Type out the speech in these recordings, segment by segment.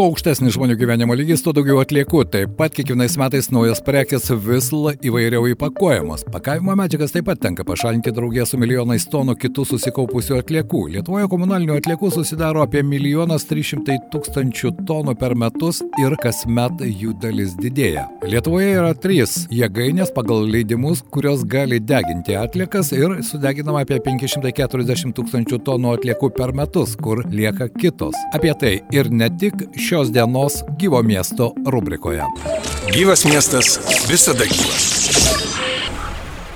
Kuo aukštesnis žmonių gyvenimo lygis, tuo daugiau atliekų. Taip pat kiekvienais metais naujos prekės vis įvairiau įpakuojamos. Pakavimo medžiagas taip pat tenka pašalinti draugė su milijonais tonų kitų susikaupusių atliekų. Lietuvoje komunalinių atliekų susidaro apie 1 300 tūkstančių tonų per metus ir kasmet jų dalis didėja. Lietuvoje yra trys jėgainės pagal leidimus, kurios gali deginti atliekas ir sudeginama apie 540 tūkstančių tonų atliekų per metus, kur lieka kitos. Apie tai ir ne tik šios dienos gyvo miesto rubrikoje. Gyvas miestas visada gyvas.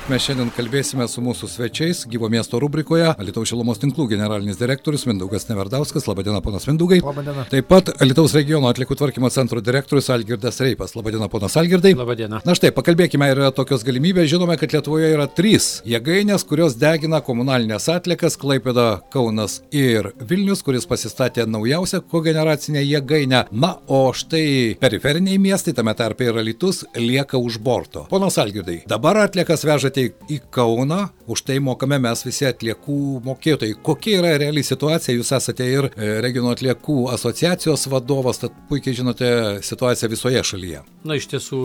Mes šiandien kalbėsime su mūsų svečiais gyvo miesto rubrikoje Alitaus šilumos tinklų generalinis direktorius Mindaugas Neverdauskas. Labadiena, ponas Mindaugai. Labadiena. Taip pat Alitaus regiono atlikų tvarkymo centro direktorius Algirdas Reipas. Labadiena, ponas Algirdai. Labadiena. Na štai, pakalbėkime, yra tokios galimybės. Žinome, kad Lietuvoje yra trys jėgainės, kurios degina komunalinės atlikas - Klaipėda, Kaunas ir Vilnius, kuris pasistatė naujausią kogeneracinę jėgainę. Na, o štai periferiniai miestai, tame tarpe ir Alitus, lieka už borto. Ponas Algirdai, dabar atlikas vežate į Kauną, už tai mokame mes visi atliekų mokėtojai. Kokia yra reali situacija? Jūs esate ir e, regiono atliekų asociacijos vadovas, tad puikiai žinote situaciją visoje šalyje. Na, iš tiesų,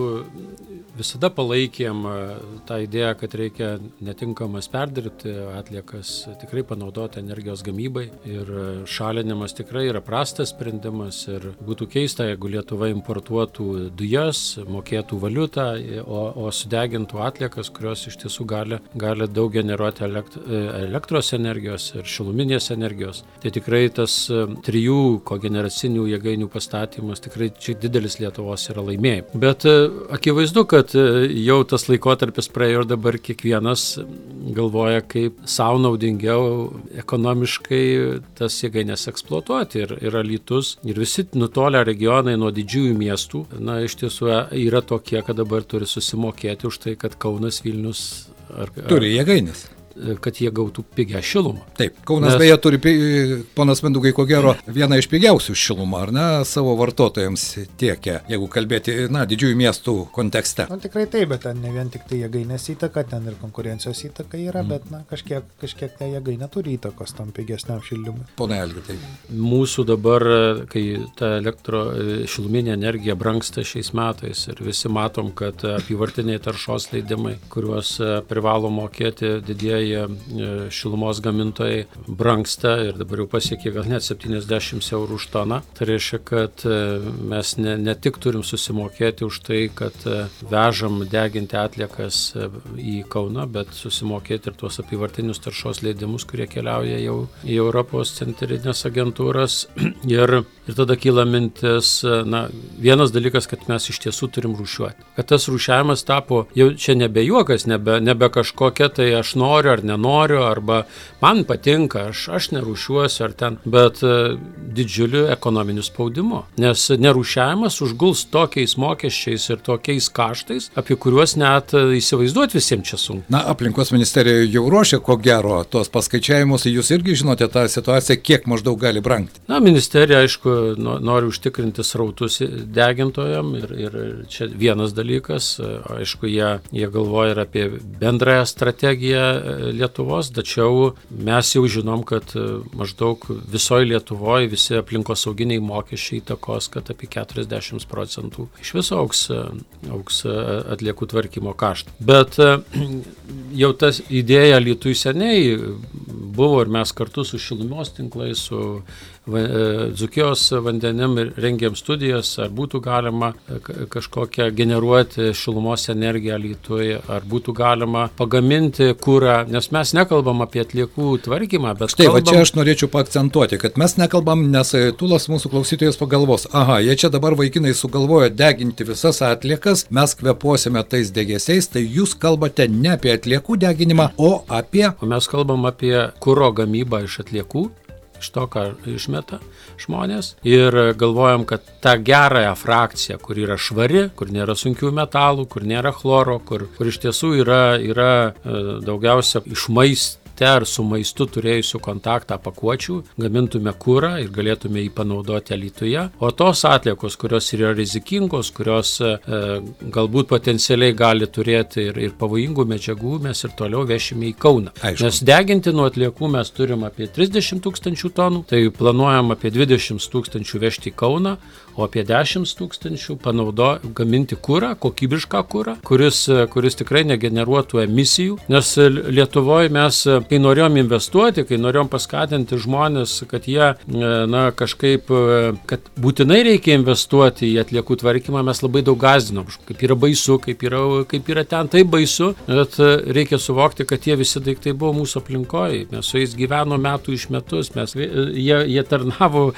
visada palaikėm e, tą idėją, kad reikia netinkamas perdirbti atliekas, tikrai panaudoti energijos gamybai ir e, šalinimas tikrai yra prastas sprendimas ir būtų keista, jeigu Lietuva importuotų dujas, mokėtų valiutą, o, o sudegintų atliekas, kurios iš tiesų gali, gali daug generuoti elekt, elektros energijos ir šiluminės energijos. Tai tikrai tas e, trijų kogeneracinių jėgainių pastatymas tikrai čia didelis Lietuvos yra laimėjimas. Bet akivaizdu, kad jau tas laikotarpis praėjo ir dabar kiekvienas galvoja, kaip savo naudingiau ekonomiškai tas jėgainės eksploatuoti. Ir, ir alytus, ir visi nutolę regionai nuo didžiųjų miestų, na, iš tiesų yra tokie, kad dabar turi susimokėti už tai, kad Kaunas, Vilnius ar, ar, Turi jėgainės. Kad jie gautų pigią šilumą. Taip, Kaunas Nes- beje turi, ponas Mendugai, ko gero, vieną iš pigiausių šilumą, ar ne, savo vartotojams tiekia, jeigu kalbėti, na, didžiųjų miestų kontekste. Na tikrai taip, bet ten ne vien tik tai jėgainės įtaka, ten ir konkurencijos įtaka Mm. yra, bet na, kažkiek, kažkiek ta jėgainė turi įtakos tam pigesniam šildymui. Pone Elgitai. Mūsų dabar, kai ta elektro e, šiluminė energija brangsta šiais metais ir visi matom, kad apyvartiniai taršos leidimai, kuriuos e, privalo mokėti didieji e, šilumos gamintojai, brangsta ir dabar jau pasiekė gal net 70 eurų už toną. Tai reiškia, kad e, mes ne, ne tik turim susimokėti už tai, kad e, vežam deginti atliekas į Kauną, bet susimokėti ir tuos apyvartinius taršos leidimus, kurie keliauja jau į Europos centrinės agentūras. ir, ir tada kyla mintis, na, vienas dalykas, kad mes iš tiesų turim rūšiuoti. Kad tas rūšiavimas tapo jau čia nebe juokas, nebe, nebe kažkokia, tai aš noriu ar nenoriu, arba man patinka, aš, aš nerūšiuosiu ar ten, bet e, didžiuliu ekonominiu spaudimu. Nes nerūšiavimas užguls tokiais mokesčiais ir tokiais kaštais, apie kuriuos net e, įsivaizduoti visiems čia sunku. Na, aplinkos ministerija jau ruošia, ko gero, tuos paskaičiavimus, jūs irgi žinote tą situaciją, kiek maždaug gali brangti. Na, ministerija, aišku, no- nori užtikrinti srautus degintojam ir, ir čia vienas dalykas, aišku, jie, jie galvoja ir apie bendrąją strategiją e, Lietuvos, tačiau mes jau žinom, kad e, maždaug visoje Lietuvoje visi aplinkosauginiai mokesčiai įtakos, kad apie 40 procentų iš viso auks, e, auks e, atliekų tvarkymo kaštų. Bet jau tas idėja Lietuvai seniai buvo ir mes kartu su šilumos tinklais, su Dzukijos vandenim ir rengėm studijas, ar būtų galima e, ka- kažkokią generuoti šilumos energiją Lietuvai, ar būtų galima pagaminti kūrą, nes mes nekalbam apie atliekų tvarkymą, bet Štai, va kalbam, čia aš norėčiau paakcentuoti, kad mes nekalbam, nes e, Tulas mūsų klausytojas pagalvos, aha, jie čia dabar vaikinai sugalvojo deginti visas atliekas, mes kvepuosime tais degėsiais, tai jūs kalbate ne apie atliekų deginimą, o apie O mes kalbam apie kūro gamybą iš atliekų, iš to, ką išmeta žmonės. Ir galvojam, kad tą gerąją frakciją, kur yra švari, kur nėra sunkių metalų, kur nėra chloro, kur, kur iš tiesų yra, yra e, daugiausia išmaist maiste ar su maistu turėjusių kontaktą pakuočių gamintume kūrą ir galėtume jį panaudoti Lietuvoje. O tos atliekos, kurios yra rizikingos, kurios e, galbūt potencialiai gali turėti ir, ir pavojingų medžiagų, mes ir toliau vešime į Kauną. Aišku. Nes deginti nuo atliekų mes turim apie 30 tūkstančių tonų, tai planuojam apie 20 tūkstančių vežti į Kauną, o apie 10 tūkstančių panaudo gaminti kūrą, kokybišką kūrą, kuris, kuris tikrai negeneruotų emisijų. Nes Lietuvoje mes, kai norėjom investuoti, kai norėjom paskatinti žmonės, kad jie, na, kažkaip, kad būtinai reikia investuoti į atliekų tvarkymą, mes labai daug gazdinom, kaip yra baisu, kaip yra, kaip yra ten taip baisu, bet reikia suvokti, kad tie visi daiktai buvo mūsų aplinkoje, mes su jais gyveno metų iš metus, mes, jie, jie tarnavo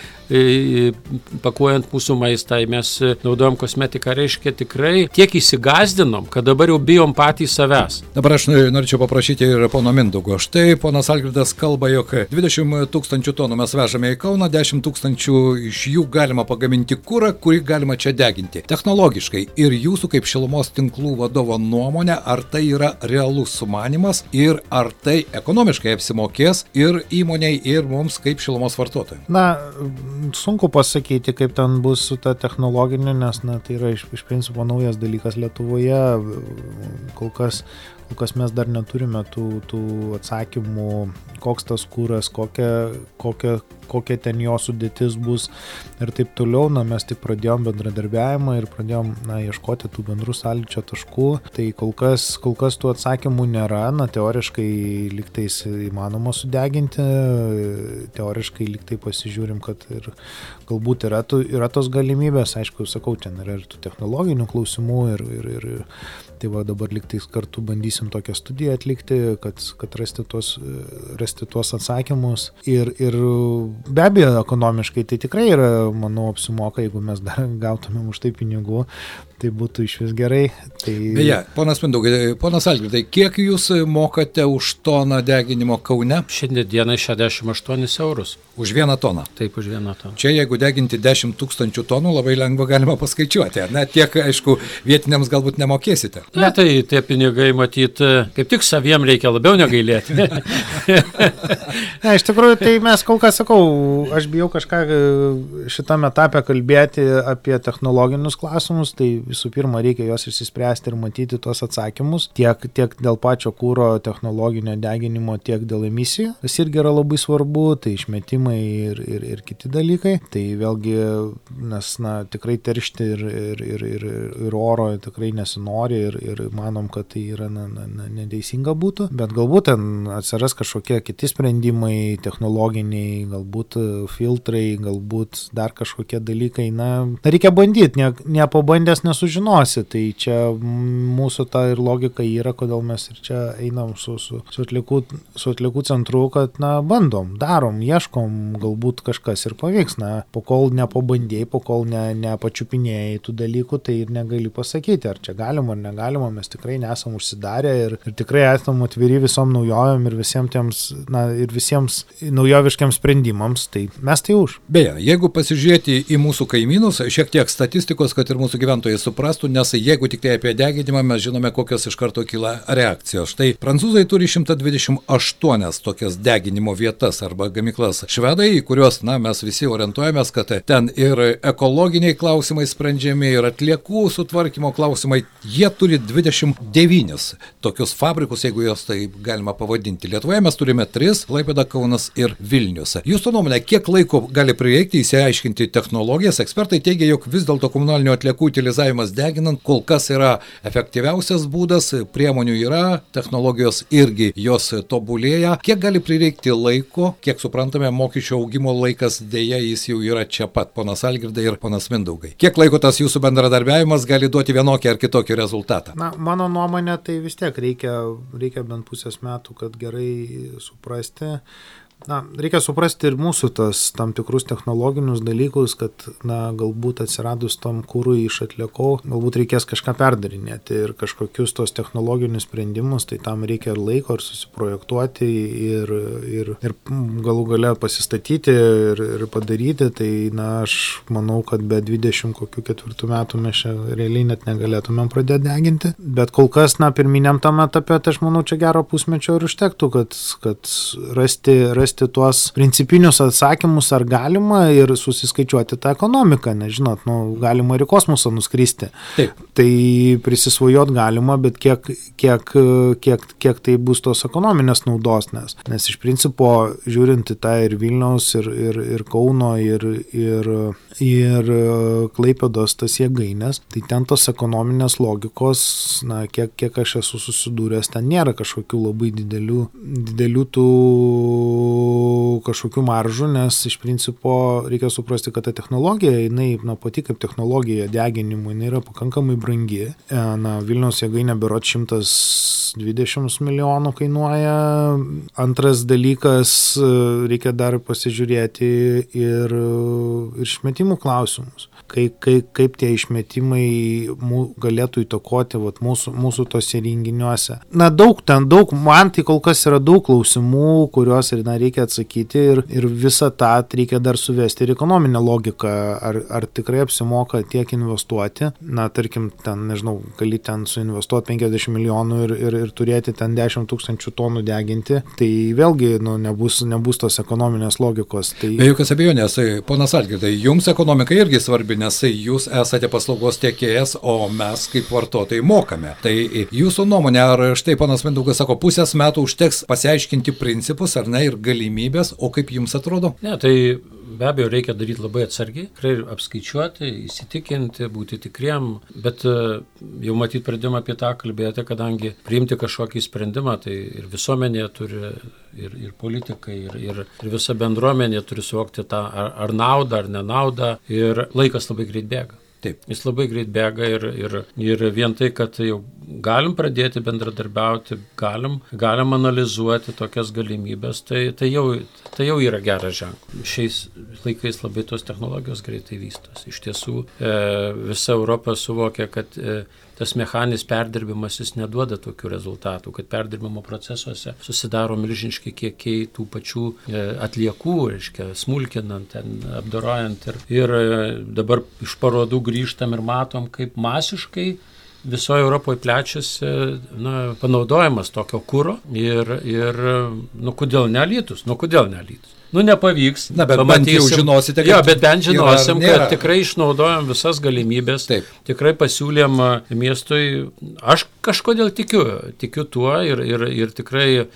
pakuojant mūsų maistą, mes naudojom kosmetiką, reiškia tikrai tiek įsigazdinom, kad dabar jau bijom patys savęs. Dabar aš norėčiau paprašyti ir pono Mindugo. Štai ponas Algirdas kalba, jog 20 tūkstančių tonų mes vežame į Kauną, 10 tūkstančių iš jų galima pagaminti kūrą, kurį galima čia deginti. Technologiškai ir jūsų kaip šilumos tinklų vadovo nuomonė, ar tai yra realus sumanimas ir ar tai ekonomiškai apsimokės ir įmoniai, ir mums kaip šilumos vartotojai. Na, sunku pasakyti, kaip ten bus su ta technologinė, nes na, tai yra iš, iš principo naujas dalykas Lietuvoje. Kol kas, kas mes dar neturime tų, tų atsakymų, koks tas kūras, kokia, kokia, kokia ten jo sudėtis bus ir taip toliau. Na, mes tik pradėjom bendradarbiavimą ir pradėjom na, ieškoti tų bendrų sąlyčio taškų. Tai kol kas, kol kas tų atsakymų nėra. Na, teoriškai liktais įmanoma sudeginti, teoriškai liktai pasižiūrim, kad ir galbūt yra, tų, yra tos galimybės. Aišku, sakau, ten yra ir tų technologinių klausimų ir, ir, ir tai va dabar liktais kartu bandysim tokią studiją atlikti, kad, kad rasti, tuos, rasti tuos atsakymus. Ir, ir be abejo, ekonomiškai tai tikrai yra, manau, apsimoka, jeigu mes dar gautumėm už tai pinigų, tai būtų iš vis gerai. Tai... Beje, ponas Mindaugai, ponas Algirdai, kiek jūs mokate už toną deginimo Kaune? Šiandien dienai 68 eurus. Už vieną toną. Taip, už vieną toną. Čia jeigu deginti 10 tūkstančių tonų, labai lengva galima paskaičiuoti. Na, tiek, aišku, vietiniams galbūt nemokėsite. Na, tai tie pinigai, matyt, kaip tik saviem reikia labiau negailėti. ne, iš tikrųjų, tai mes kol kas sakau, aš bijau kažką šitame etape kalbėti apie technologinius klausimus, tai visų pirma reikia juos išsispręsti ir matyti tuos atsakymus, tiek, tiek dėl pačio kūro technologinio deginimo, tiek dėl emisijų. Tas irgi yra labai svarbu, tai išmetimai ir, ir, ir kiti dalykai. Tai vėlgi, nes na, tikrai teršti ir, ir, ir, ir, ir oro tikrai nesinori ir, ir manom, kad tai yra na, na, na, neteisinga būtų, bet galbūt ten atsiras kažkokie kiti sprendimai, technologiniai, galbūt filtrai, galbūt dar kažkokie dalykai. Na, reikia bandyti, ne, nepabandęs nesu nesužinosi. Tai čia mūsų ta ir logika yra, kodėl mes ir čia einam su, su, su, atlikų, su atlikų centru, kad, na, bandom, darom, ieškom, galbūt kažkas ir pavyks. Na, po kol nepabandėjai, po kol ne, nepačiupinėjai tų dalykų, tai ir negali pasakyti, ar čia galima ar negalima. Mes tikrai nesam užsidarę ir, ir tikrai esam atviri visom naujovėm ir visiems tiems, na, ir visiems naujoviškiams sprendimams. Tai mes tai už. Beje, jeigu pasižiūrėti į mūsų kaimynus, šiek tiek statistikos, kad ir mūsų gyventojai suprastų, nes jeigu tik tai apie deginimą mes žinome, kokios iš karto kyla reakcijos. Štai prancūzai turi 128 tokias deginimo vietas arba gamyklas. Švedai, į kuriuos, na, mes visi orientuojamės, kad ten ir ekologiniai klausimai sprendžiami, ir atliekų sutvarkymo klausimai, jie turi 29 tokius fabrikus, jeigu juos tai galima pavadinti. Lietuvoje mes turime 3 - Laipėda, Kaunas ir Vilnius. Jūsų nuomonė, kiek laiko gali prireikti įsiaiškinti technologijas? Ekspertai teigia, jog vis dėlto komunalinių atliekų utilizavimas deginant kol kas yra efektyviausias būdas, priemonių yra, technologijos irgi jos tobulėja. Kiek gali prireikti laiko, kiek suprantame, mokesčio augimo laikas dėja jis jau yra čia pat, ponas Algirdai ir ponas Mindaugai. Kiek laiko tas jūsų bendradarbiavimas gali duoti vienokį ar kitokį rezultatą? Na, mano nuomonė, tai vis tiek reikia, reikia bent pusės metų, kad gerai suprasti Na, reikia suprasti ir mūsų tas tam tikrus technologinius dalykus, kad, na, galbūt atsiradus tam kūrui iš atliekų, galbūt reikės kažką perdarinėti ir kažkokius tos technologinius sprendimus, tai tam reikia ir laiko, ir susiprojektuoti, ir, ir, ir galų gale pasistatyti ir, ir padaryti. Tai, na, aš manau, kad be 20 kokių ketvirtų metų mes čia realiai net negalėtumėm pradėti deginti. Bet kol kas, na, pirminiam tam etape, tai aš manau, čia gero pusmečio ir užtektų, kad, kad rasti, rasti rasti tuos principinius atsakymus, ar galima ir susiskaičiuoti tą ekonomiką, nes žinot, nu, galima ir į kosmosą nuskristi. Taip. Tai prisisvajot galima, bet kiek, kiek, kiek, kiek tai bus tos ekonominės naudos, nes, nes iš principo žiūrint į tą ir Vilniaus, ir, ir, ir Kauno, ir, ir, ir Klaipėdos tas jėgainės, tai ten tos ekonominės logikos, na, kiek, kiek aš esu susidūręs, ten nėra kažkokių labai didelių, didelių tų kažkokių maržų, nes iš principo reikia suprasti, kad ta technologija, jinai, na, pati kaip technologija deginimui, jinai yra pakankamai brangi. E, na, Vilniaus jėgainė berot 120 milijonų kainuoja. Antras dalykas, e, reikia dar pasižiūrėti ir, ir išmetimų klausimus kaip, kaip, kaip tie išmetimai mū, galėtų įtakoti vat, mūsų, mūsų tose renginiuose. Na, daug ten, daug, man tai kol kas yra daug klausimų, kuriuos na, reikia atsakyti ir, ir visą tą reikia dar suvesti ir ekonominę logiką, ar, ar tikrai apsimoka tiek investuoti. Na, tarkim, ten, nežinau, gali ten suinvestuoti 50 milijonų ir, ir, ir turėti ten 10 tūkstančių tonų deginti, tai vėlgi nu, nebus, nebus tos ekonominės logikos. Tai... Be jokios abejonės, tai ponas Algirdai, jums ekonomika irgi svarbi, nes jūs esate paslaugos tiekėjas, o mes kaip vartotojai mokame. Tai jūsų nuomonė, ar štai panas Mindaugas sako, pusės metų užteks pasiaiškinti principus ar ne ir galimybės, o kaip jums atrodo? Ne, tai be abejo reikia daryti labai atsargiai, tikrai apskaičiuoti, įsitikinti, būti tikriem, bet e, jau matyt pradėjome apie tą kalbėti, kadangi priimti kažkokį sprendimą, tai ir visuomenė turi, ir, ir politikai, ir, ir, ir visa bendruomenė turi suvokti tą ar, ar naudą, ar nenaudą, ir laikas labai greit bėga. Taip. Jis labai greit bėga ir, ir, ir vien tai, kad jau galim pradėti bendradarbiauti, galim, galim analizuoti tokias galimybės, tai, tai, jau, tai jau yra geras ženklas. Šiais laikais labai tos technologijos greitai vystosi. Iš tiesų e, visa Europa suvokia, kad e, tas mechaninis perdirbimas jis neduoda tokių rezultatų, kad perdirbimo procesuose susidaro milžiniški kiekiai tų pačių e, atliekų, reiškia, smulkinant, ten, apdorojant. Ir, ir e, dabar iš parodų grįžtam ir matom, kaip masiškai visoje Europoje plečiasi na, panaudojimas tokio kūro ir, ir nu, kodėl nelytus, nu kodėl nelytus. Nu, nepavyks. Na, bet bent jau žinosite, kad... Jo, bet bent žinosim, kad tikrai išnaudojom visas galimybės. Taip. Tikrai pasiūlėm miestui. Aš kažkodėl tikiu, tikiu tuo ir, ir, ir tikrai e,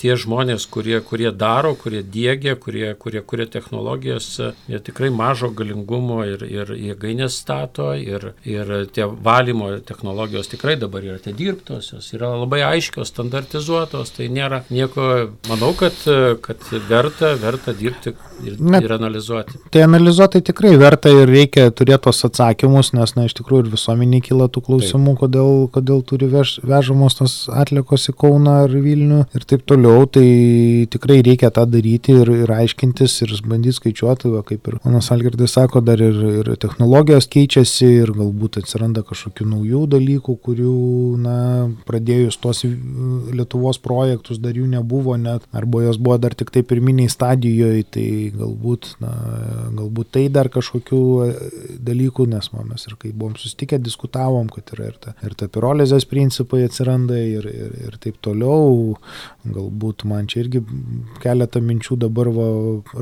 tie žmonės, kurie, kurie daro, kurie dėgia, kurie, kurie kuria technologijas, jie tikrai mažo galingumo ir, ir jėgainės stato ir, ir tie valymo technologijos tikrai dabar yra tie dirbtos, jos yra labai aiškios, standartizuotos, tai nėra nieko, manau, kad, kad verta verta dirbti ir, Na, ir analizuoti. Tai analizuoti tikrai verta ir reikia turėti tos atsakymus, nes, na, iš tikrųjų ir visuomeniai kyla tų klausimų, taip. kodėl, kodėl turi vež, vežamos tos atlikos į Kauną ar Vilnių ir taip toliau. Tai tikrai reikia tą daryti ir, ir aiškintis ir bandyti skaičiuoti, va, kaip ir manas Algirdis sako, dar ir, ir technologijos keičiasi ir galbūt atsiranda kažkokių naujų dalykų, kurių, na, pradėjus tos Lietuvos projektus dar jų nebuvo net, arba jos buvo dar tik tai pirminiai stadijai stadijoje, tai galbūt, na, galbūt tai dar kažkokių e, dalykų, nes mes ir kai buvom susitikę, diskutavom, kad yra ir ta, ir ta pirolizės principai atsiranda ir, ir, ir taip toliau. Galbūt man čia irgi keletą minčių dabar va,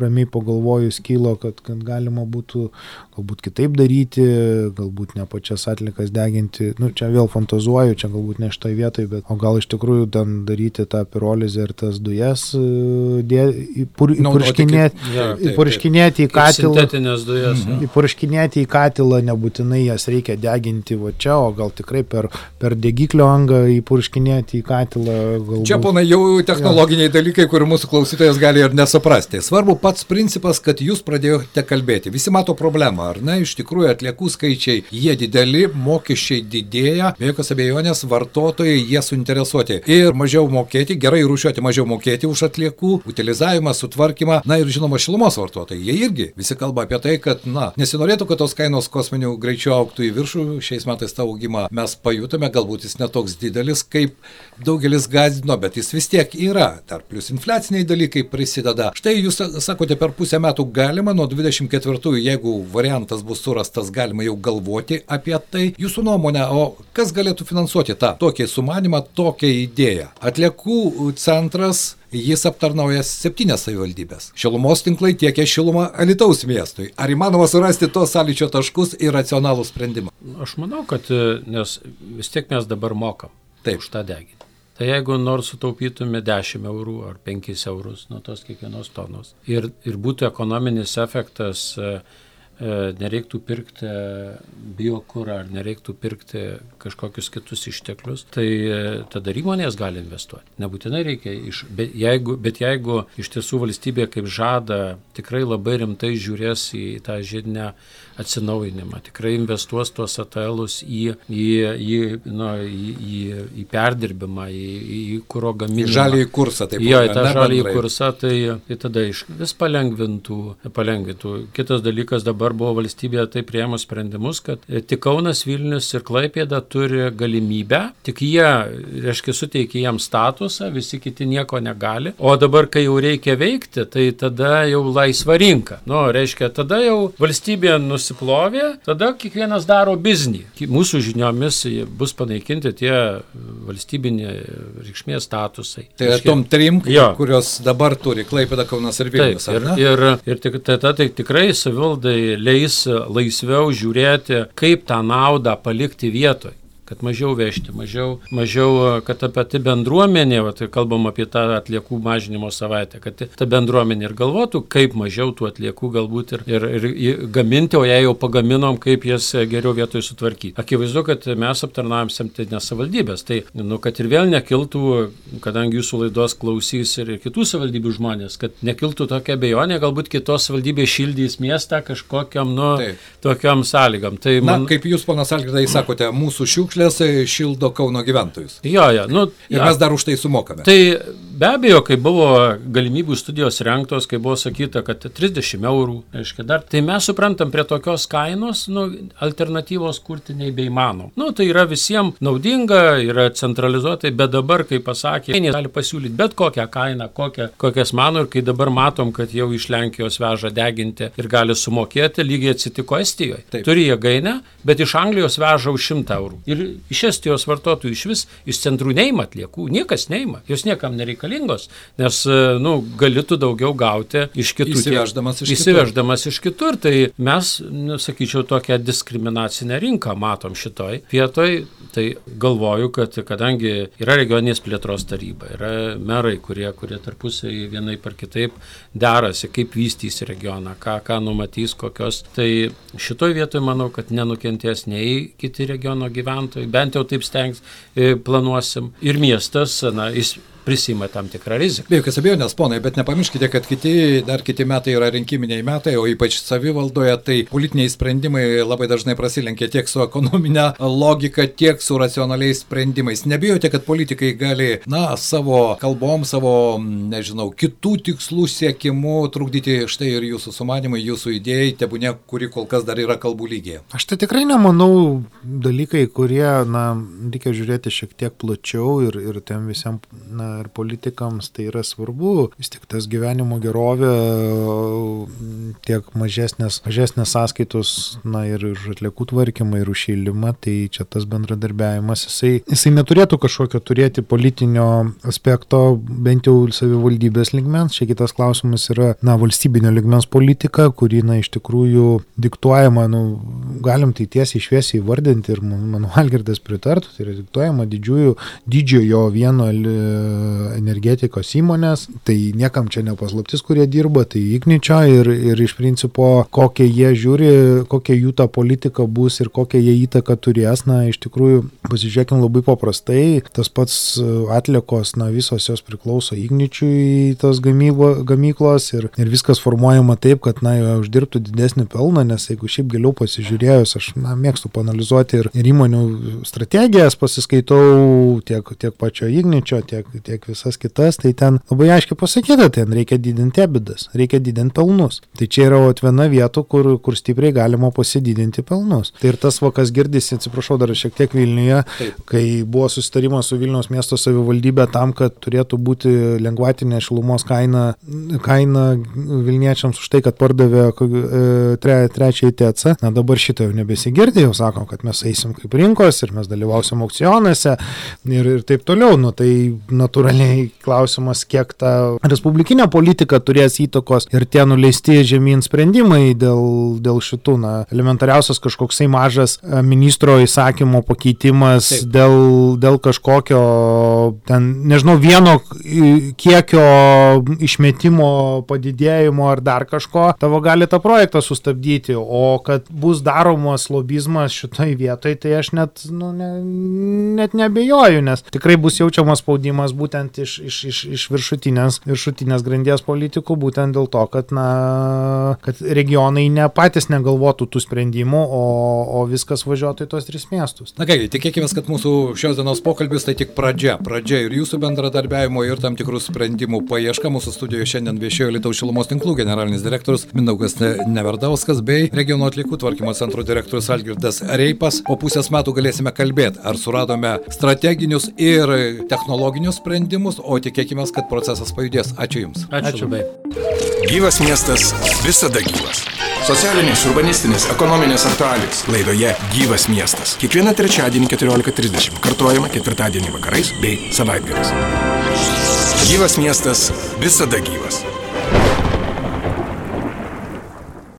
ramiai pagalvojus kilo, kad, kad galima būtų galbūt kitaip daryti, galbūt ne pačias atlikas deginti. Nu, čia vėl fantazuoju, čia galbūt ne šitoje vietoje, bet o gal iš tikrųjų ten daryti tą pirolizę ir tas dujas, e, dė, pur, įpurškinėti, Jo, įpurškinėti į katilą. Dujas. Mhm. jo. Įpurškinėti į katilą nebūtinai jas reikia deginti va čia, o gal tikrai per, per degiklio angą įpurškinėti į katilą. Galbūt. Čia, ponai, jau technologiniai dalykai, kurių mūsų klausytojas gali ir nesuprasti. Svarbu pats principas, kad jūs pradėjote kalbėti. Visi mato problemą, ar ne? Iš tikrųjų, atliekų skaičiai, jie dideli, mokesčiai didėja, be jokios abejonės vartotojai jie suinteresuoti. Ir mažiau mokėti, gerai rūšiuoti, mažiau mokėti už atliekų, utilizavimą, sutvarkymą. Na ir žinoma, šilumos vartotojai. Jie irgi visi kalba apie tai, kad, na, nesinorėtų, kad tos kainos kosminių greičių auktų į viršų. Šiais metais tą augimą mes pajutome, galbūt jis netoks didelis, kaip daugelis gazdino, bet jis vis tiek yra. Dar plus infliaciniai dalykai prisideda. Štai jūs sakote, per pusę metų galima, nuo 24, jeigu variantas bus surastas, galima jau galvoti apie tai. Jūsų nuomonė, o kas galėtų finansuoti tą tokį sumanimą, tokią idėją? Atliekų centras Jis aptarnauja septynias savivaldybės. Šilumos tinklai tiekia šilumą Alitaus miestui. Ar įmanoma surasti tos sąlyčio taškus ir racionalų sprendimą? Aš manau, kad e, nes vis tiek mes dabar mokam Taip. už tą deginį. Tai jeigu nors sutaupytume 10 eurų ar 5 eurus nuo tos kiekvienos tonos ir, ir būtų ekonominis efektas, e, nereiktų pirkti biokūrą ar nereiktų pirkti kažkokius kitus išteklius, tai e, tada įmonės gali investuoti. Nebūtinai reikia, iš, bet, jeigu, bet jeigu iš tiesų valstybė kaip žada tikrai labai rimtai žiūrės į tą žydinę atsinaujinimą, tikrai investuos tuos ATLus į, į, į, nu, į, į, į perdirbimą, į, į kūro Į gaminimą. žalį kursą, taip Jo, į tą žalį bendrai. kursą, tai, tai tada iš, vis palengvintų, palengvintų. Kitas dalykas dabar buvo valstybėje taip prieimus sprendimus, kad e, tik Kaunas, Vilnius ir Klaipėda turi galimybę, tik jie, reiškia, suteikia jiems statusą, visi kiti nieko negali. O dabar, kai jau reikia veikti, tai tada jau laisva rinka. Nu, reiškia, tada jau valstybė nusiplovė, tada kiekvienas daro biznį. Mūsų žiniomis bus panaikinti tie valstybinė reikšmės statusai. Tai Reiškia, tom trim, Jo. kurios dabar turi Klaipėda, Kaunas ir Vilnius. Taip, ir, ir, ir tik, tada tai tikrai savivaldai leis laisviau žiūrėti, kaip tą naudą palikti vietoj kad mažiau vežti, mažiau, mažiau kad ta pati bendruomenė, va, tai kalbam apie tą atliekų mažinimo savaitę, kad ta bendruomenė ir galvotų, kaip mažiau tų atliekų galbūt ir, ir, ir, gaminti, o jei jau pagaminom, kaip jas geriau vietoj sutvarkyti. Akivaizdu, kad mes aptarnaujam septynės savivaldybės, tai, nu, kad ir vėl nekiltų, kadangi jūsų laidos klausys ir kitų savivaldybių žmonės, kad nekiltų tokia bejonė, galbūt kitos savivaldybės šildys miestą kažkokiam, nu, Taip. tokiam sąlygam. Tai Na, man, kaip jūs, panas Algirdai, sakote, mūsų šiukšlės šildo Kauno gyventojus. jo, jo, nu, Ir jo. mes dar už tai sumokame. Tai be abejo, kai buvo galimybių studijos renktos, kai buvo sakyta, kad 30 eurų, reiškia, dar, tai mes suprantam, prie tokios kainos nu, alternatyvos kurti nebeįmanom. Nu, tai yra visiems naudinga, yra centralizuotai, bet dabar, kaip pasakė, jie gali pasiūlyti bet kokią kainą, kokią, kokias mano ir kai dabar matom, kad jau iš Lenkijos veža deginti ir gali sumokėti, lygiai atsitiko Estijoje. Taip. Turi jėgainę, bet iš Anglijos veža už 100 eurų. Ir iš Estijos vartotojų iš vis iš centrų neima atliekų, niekas neima, jos niekam nereikalingos, nes, e, nu, galėtų daugiau gauti iš kitų. Įsiveždamas iš kitur. Įsiveždamas iš kitur, tai mes, nu, sakyčiau, tokią diskriminacinę rinką matom šitoj vietoj, tai galvoju, kad kadangi yra regioninės plėtros taryba, yra merai, kurie, kurie tarpusai vienai par kitaip derasi, kaip vystysi regioną, ką, ką numatys, kokios, tai šitoj vietoj manau, kad nenukentės nei kiti regiono gyventojai, bent jau taip stengs, e, planuosim. Ir miestas, na, jis prisima tam tikrą riziką. Be jokios abejonės, ponai, bet nepamirškite, kad kiti, dar kiti metai yra rinkiminiai metai, o ypač savivaldoje, tai politiniai sprendimai labai dažnai prasilenkia tiek su ekonominė logika, tiek su racionaliais sprendimais. Nebijote, kad politikai gali, na, savo kalbom, savo, nežinau, kitų tikslų siekimu trukdyti štai ir jūsų sumanimai, jūsų idėjai, tebūne, kuri kol kas dar yra kalbų lygiai. Aš tai tikrai nemanau dalykai, kurie, na, reikia žiūrėti šiek tiek plačiau ir, ir tiem visiems, na, ir politikams tai yra svarbu. Vis tik tas gyvenimo gerovė, tiek mažesnės, mažesnės sąskaitos, na, ir už atliekų tvarkymą, ir už šildymą, tai čia tas bendradarbiavimas, jisai, jisai neturėtų kažkokio turėti politinio aspekto, bent jau savivaldybės ligmens. Čia kitas klausimas yra, na, valstybinio ligmens politika, kuri, na, iš tikrųjų diktuojama, nu, galim tai tiesiai šviesiai įvardinti ir mano Algirdas pritartų, tai yra diktuojama didžiųjų, didžiojo vieno energetikos įmonės, tai niekam čia nepaslaptis, kurie dirba, tai Igničio ir, ir iš principo kokie jie žiūri, kokia jų ta politika bus ir kokią jie įtaką turės, na iš tikrųjų pasižiūrėkim labai paprastai, tas pats atliekos, na visos jos priklauso Igničiui tos gamybo, gamyklos ir, ir viskas formuojama taip, kad na jie uždirbtų didesnį pelną, nes jeigu šiaip giliau pasižiūrėjus, aš na, mėgstu panalizuoti ir, ir įmonių strategijas, pasiskaitau tiek, tiek pačio Igničio, tiek, tiek visas kitas, tai ten labai aiškiai pasakyta, ten reikia didinti ebidas, reikia didinti pelnus. Tai čia yra viena vieta, kur, kur stipriai galima pasididinti pelnus. Tai ir tas vakas girdisi, atsiprašau, dar šiek tiek Vilniuje, Taip. kai buvo susitarimas su Vilniaus miesto savivaldybė tam, kad turėtų būti lengvatinė šilumos kaina, kaina Vilniečiams už tai, kad pardavė e, tre, trečiąjį TC. Na dabar šitą jau nebesigirdė, jau sakom, kad mes eisim kaip rinkos ir mes dalyvausim aukcionuose ir, ir taip toliau. Nu, tai natūraliai klausimas, kiek ta respublikinė politika turės įtakos ir tie nuleisti žemyn sprendimai dėl, dėl šitų, na, elementariausias kažkoksai mažas e, ministro įsakymo pakeitimas Taip. dėl, dėl kažkokio, ten, nežinau, vieno kiekio išmetimo padidėjimo ar dar kažko, tavo gali tą projektą sustabdyti, o kad bus daromas lobizmas šitoj vietoj, tai aš net, nu, ne, net nebejoju, nes tikrai bus jaučiamas spaudimas būtent iš, iš, iš, iš viršutinės, viršutinės grandies politikų, būtent dėl to, kad, na, kad regionai ne patys negalvotų tų sprendimų, o, o viskas važiuotų į tos tris miestus. Na kągi, tikėkime, kad mūsų šios dienos pokalbis tai tik pradžia. Pradžia ir jūsų bendradarbiavimo ir tam tikrų sprendimų paieška. Mūsų studijoje šiandien viešėjo Lietuvos šilumos tinklų generalinis direktorius Mindaugas Neverdauskas bei regiono atlikų tvarkymo centro direktorius Algirdas Reipas. Po pusės metų galėsime kalbėti, ar suradome strateginius ir technologinius sprendimus, o tikėkime, kad procesas pajudės. Ačiū Jums. Ačiū labai. Gyvas miestas visada gyvas. Socialinės, urbanistinės, ekonominės aktualijos laidoje Gyvas miestas. Kiekvieną trečiadienį 14.30 kartuojama ketvirtadienį vakarais bei savaitgaliais. Gyvas miestas visada gyvas.